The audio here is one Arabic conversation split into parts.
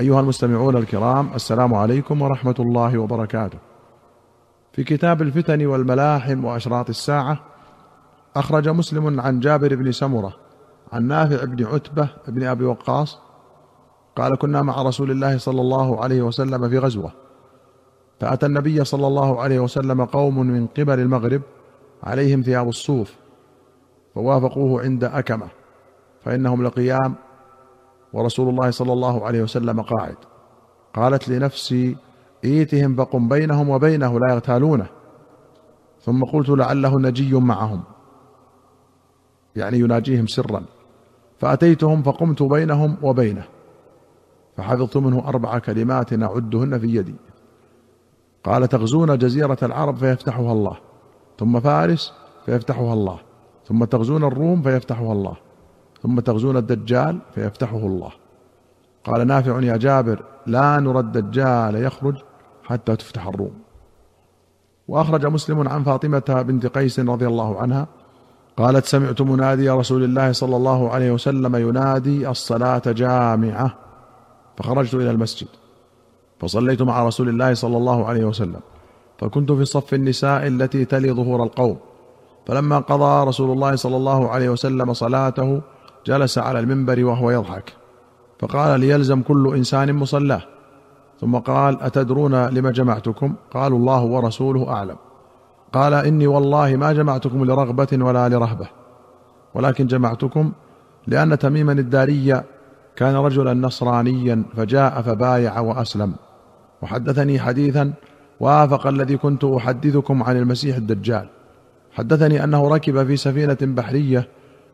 أيها المستمعون الكرام السلام عليكم ورحمة الله وبركاته. في كتاب الفتن والملاحم وأشراط الساعة أخرج مسلم عن جابر بن سمرة عن نافع بن عتبة بن أبي وقاص قال كنا مع رسول الله صلى الله عليه وسلم في غزوة. فأتى النبي صلى الله عليه وسلم قوم من قبل المغرب عليهم ثياب الصوف فوافقوه عند أكمة فإنهم لقيام ورسول الله صلى الله عليه وسلم قاعد. قالت لنفسي إيتهم فقم بينهم وبينه لا يغتالونه. ثم قلت لعله نجي معهم. يعني يناجيهم سرا. فأتيتهم فقمت بينهم وبينه. فحفظت منه أربع كلمات أعدهن في يدي. قال تغزون جزيرة العرب فيفتحها الله. ثم فارس فيفتحها الله. ثم تغزون الروم فيفتحها الله. ثم تغزون الدجال فيفتحه الله. قال نافع يا جابر لا نرى الدجال يخرج حتى تفتح الروم. وأخرج مسلم عن فاطمة بنت قيس رضي الله عنها قالت سمعت منادي رسول الله صلى الله عليه وسلم ينادي الصلاة جامعة. فخرجت إلى المسجد فصليت مع رسول الله صلى الله عليه وسلم فكنت في صف النساء التي تلي ظهور القوم. فلما قضى رسول الله صلى الله عليه وسلم صلاته جلس على المنبر وهو يضحك. فقال ليلزم كل إنسان مصلاه. ثم قال أتدرون لما جمعتكم؟ قالوا الله ورسوله أعلم. قال إني والله ما جمعتكم لرغبة ولا لرهبة ولكن جمعتكم لأن تميما الداري كان رجلا نصرانيا فجاء فبايع وأسلم. وحدثني حديثا وافق الذي كنت أحدثكم عن المسيح الدجال. حدثني أنه ركب في سفينة بحرية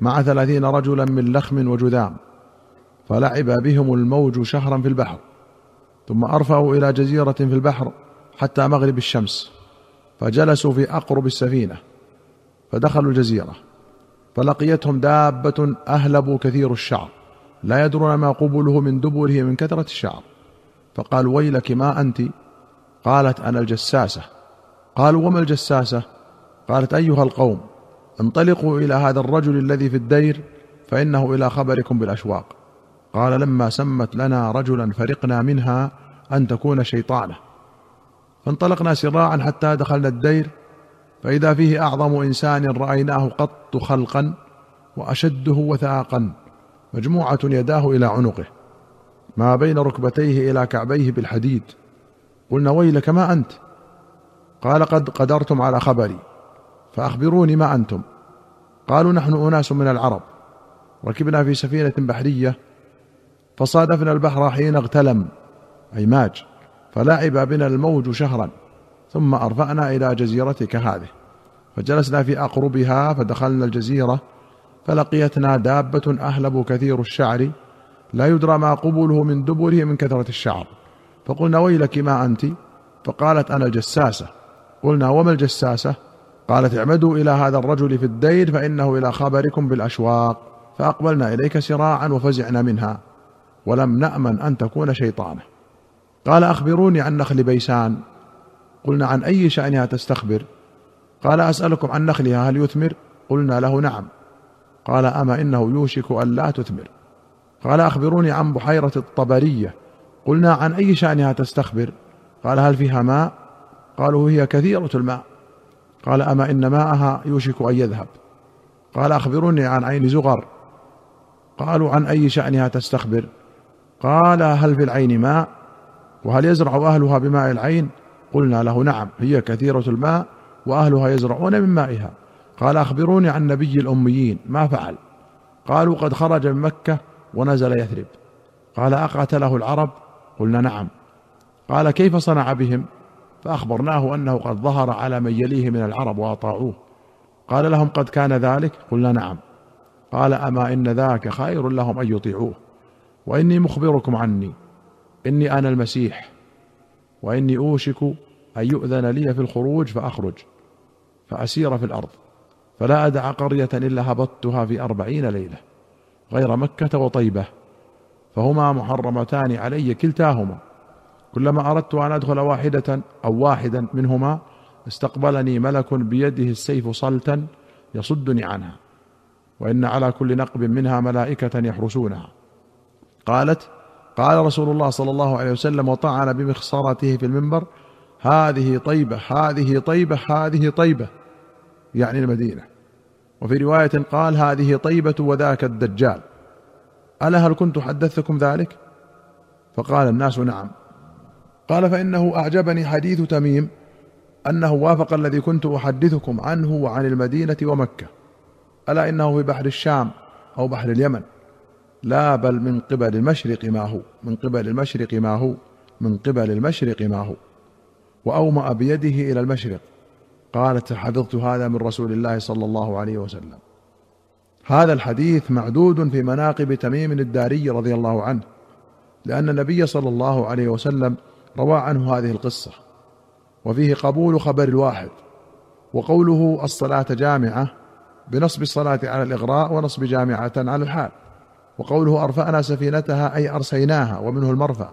مع ثلاثين رجلا من لخم وجذام فلعب بهم الموج شهرا في البحر ثم أرفعوا إلى جزيرة في البحر حتى مغرب الشمس فجلسوا في أقرب السفينة فدخلوا الجزيرة فلقيتهم دابة أهلب كثير الشعر لا يدرون ما قبله من دبره من كثرة الشعر فقال ويلك ما أنت؟ قالت أنا الجساسة. قالوا وما الجساسة؟ قالت أيها القوم انطلقوا إلى هذا الرجل الذي في الدير فإنه إلى خبركم بالأشواق. قال لما سمت لنا رجلا فرقنا منها أن تكون شيطانة. فانطلقنا سراعا حتى دخلنا الدير فإذا فيه أعظم إنسان رأيناه قط خلقا وأشده وثاقا مجموعة يداه إلى عنقه. ما بين ركبتيه إلى كعبيه بالحديد. قلنا ويلك ما أنت؟ قال قد قدرتم على خبري. فأخبروني ما أنتم. قالوا نحن أناس من العرب ركبنا في سفينة بحرية فصادفنا البحر حين اغتلم أي ماج فلعب بنا الموج شهرا ثم ارفانا إلى جزيرتك هذه. فجلسنا في أقربها فدخلنا الجزيرة فلقيتنا دابة أهلب كثير الشعر لا يدرى ما قبله من دبره من كثرة الشعر. فقلنا ويلك ما أنت؟ فقالت أنا الجساسه قلنا وما الجساسة؟ قالت اعمدوا إلى هذا الرجل في الدير فإنه إلى خبركم بالأشواق فأقبلنا إليك سراعا وفزعنا منها ولم نأمن أن تكون شيطانة. قال أخبروني عن نخل بيسان. قلنا عن أي شأنها تستخبر؟ قال أسألكم عن نخلها هل يثمر؟ قلنا له نعم. قال أما إنه يوشك أن لا تثمر. قال أخبروني عن بحيرة الطبرية. قلنا عن أي شأنها تستخبر؟ قال هل فيها ماء؟ قالوا هي كثيرة الماء. قال أما إن ماءها يوشك أن يذهب. قال أخبروني عن عين زغر. قالوا عن أي شأنها تستخبر؟ قال هل في العين ماء؟ وهل يزرع أهلها بماء العين؟ قلنا له نعم هي كثيرة الماء وأهلها يزرعون من مائها. قال أخبروني عن نبي الأميين. ما فعل؟ قالوا قد خرج من مكة ونزل يثرب. قال أقاتله العرب؟ قلنا نعم. قال كيف صنع بهم؟ فأخبرناه أنه قد ظهر على من يليه من العرب وأطاعوه. قال لهم قد كان ذلك؟ قلنا نعم. قال أما إن ذاك خير لهم أن يطيعوه. وإني مخبركم عني. إني أنا المسيح. وإني أوشك أن يؤذن لي في الخروج فأخرج. فأسير في الأرض. فلا أدع قرية إلا هبطتها في أربعين ليلة. غير مكة وطيبة. فهما محرمتان علي كلتاهما. كلما أردت أن أدخل واحدة أو واحدا منهما استقبلني ملك بيده السيف صلتا يصدني عنها وإن على كل نقب منها ملائكة يحرسونها. قالت قال رسول الله صلى الله عليه وسلم وطعن بمخصرته في المنبر هذه طيبة هذه طيبة هذه طيبة يعني المدينة. وفي رواية قال هذه طيبة وذاك الدجال. ألا هل كنت حدثتكم ذلك؟ فقال الناس نعم. قال فإنه أعجبني حديث تميم أنه وافق الذي كنت أحدثكم عنه وعن المدينة ومكة. ألا إنه في بحر الشام أو بحر اليمن؟ لا بل من قبل المشرق ما هو من قبل المشرق ما هو من قبل المشرق ما هو. وأومأ بيده إلى المشرق. قالت حفظت هذا من رسول الله صلى الله عليه وسلم. هذا الحديث معدود في مناقب تميم الداري رضي الله عنه لأن النبي صلى الله عليه وسلم روى عنه هذه القصة. وفيه قبول خبر الواحد. وقوله الصلاة جامعة بنصب الصلاة على الإغراء ونصب جامعة على الحال. وقوله ارفانا سفينتها أي أرسيناها ومنه المرفأ.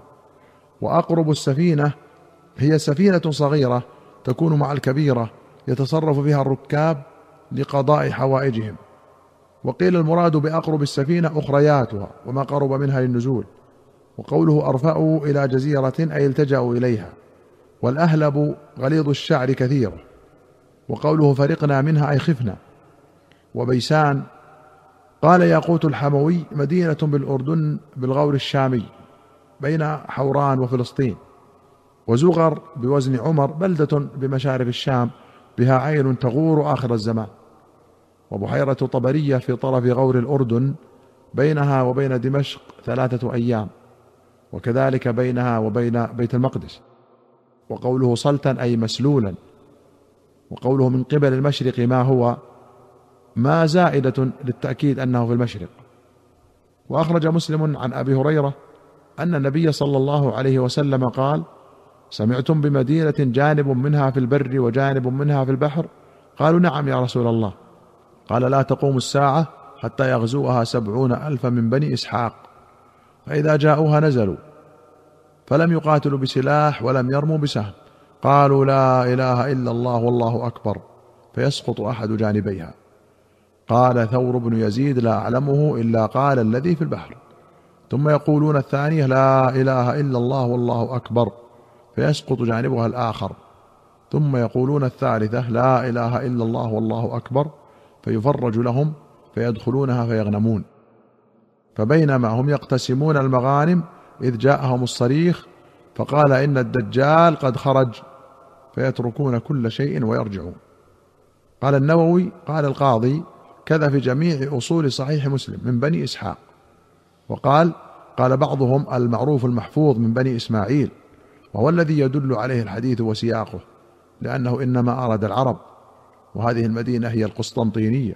وأقرب السفينة هي سفينة صغيرة تكون مع الكبيرة يتصرف فيها الركاب لقضاء حوائجهم. وقيل المراد بأقرب السفينة أخرياتها وما قرب منها للنزول. وقوله ارفأوا إلى جزيرة أي التجأوا إليها. والأهلب غليظ الشعر كثير. وقوله فرقنا منها أي خفنا. وبيسان قال ياقوت الحموي مدينة بالأردن بالغور الشامي بين حوران وفلسطين. وزغر بوزن عمر بلدة بمشارف الشام بها عين تغور آخر الزمان. وبحيرة طبرية في طرف غور الأردن بينها وبين دمشق ثلاثة أيام. وكذلك بينها وبين بيت المقدس. وقوله صلتا أي مسلولا. وقوله من قبل المشرق ما هو. ما زائدة للتأكيد أنه في المشرق. وأخرج مسلم عن أبي هريرة أن النبي صلى الله عليه وسلم قال سمعتم بمدينة جانب منها في البر وجانب منها في البحر؟ قالوا نعم يا رسول الله. قال لا تقوم الساعة حتى يغزوها سبعون الفا من بني إسحاق. فإذا جاءوها نزلوا فلم يقاتلوا بسلاح ولم يرموا بسهم. قالوا لا إله إلا الله والله أكبر فيسقط أحد جانبيها. قال ثور بن يزيد لا أعلمه إلا قال الذي في البحر. ثم يقولون الثانية لا إله إلا الله والله أكبر فيسقط جانبها الآخر. ثم يقولون الثالثة لا إله إلا الله والله أكبر فيفرج لهم فيدخلونها فيغنمون. فبينما هم يقتسمون المغانم إذ جاءهم الصريخ فقال إن الدجال قد خرج فيتركون كل شيء ويرجعون. قال النووي قال القاضي كذا في جميع أصول صحيح مسلم من بني إسحاق. وقال قال بعضهم المعروف المحفوظ من بني إسماعيل وهو الذي يدل عليه الحديث وسياقه لأنه إنما أراد العرب وهذه المدينة هي القسطنطينية.